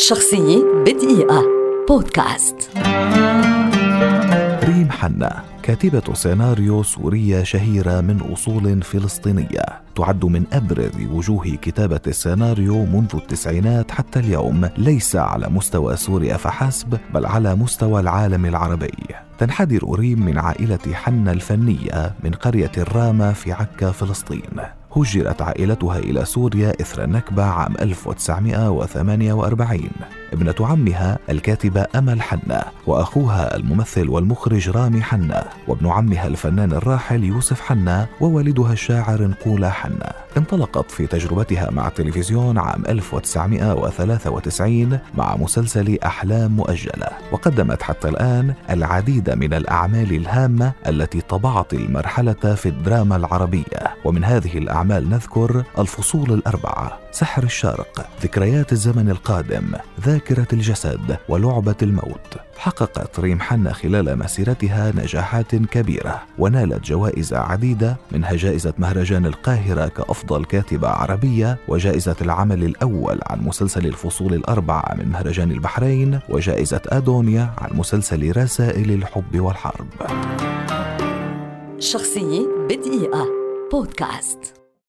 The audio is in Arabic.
شخصية بدقيقة. بودكاست. ريم حنا كاتبة سيناريو سورية شهيرة من أصول فلسطينية تعد من أبرز وجوه كتابة السيناريو منذ التسعينات حتى اليوم. ليس على مستوى سوريا فحسب بل على مستوى العالم العربي. تنحدر ريم من عائلة حنا الفنية من قرية الرامة في عكا فلسطين. هجرت عائلتها إلى سوريا إثر النكبة عام 1948 ابنة عمها الكاتبة أمل حنا وأخوها الممثل والمخرج رامي حنا وابن عمها الفنان الراحل يوسف حنا ووالدها الشاعر نقولة حنا انطلقت في تجربتها مع التلفزيون عام 1993 مع مسلسل أحلام مؤجلة. وقدمت حتى الآن العديد من الأعمال الهامة التي طبعت المرحلة في الدراما العربية. ومن هذه الأعمال نذكر الفصول الأربعة سحر الشرق ذكريات الزمن القادم ذاكرة الجسد ولعبة الموت. حققت ريم حنا خلال مسيرتها نجاحات كبيرة ونالت جوائز عديدة منها جائزة مهرجان القاهرة كأفضل كاتبة عربية وجائزة العمل الأول عن مسلسل الفصول الأربعة من مهرجان البحرين وجائزة أدونيا عن مسلسل رسائل الحب والحرب. شخصية بدقيقة. بودكاست.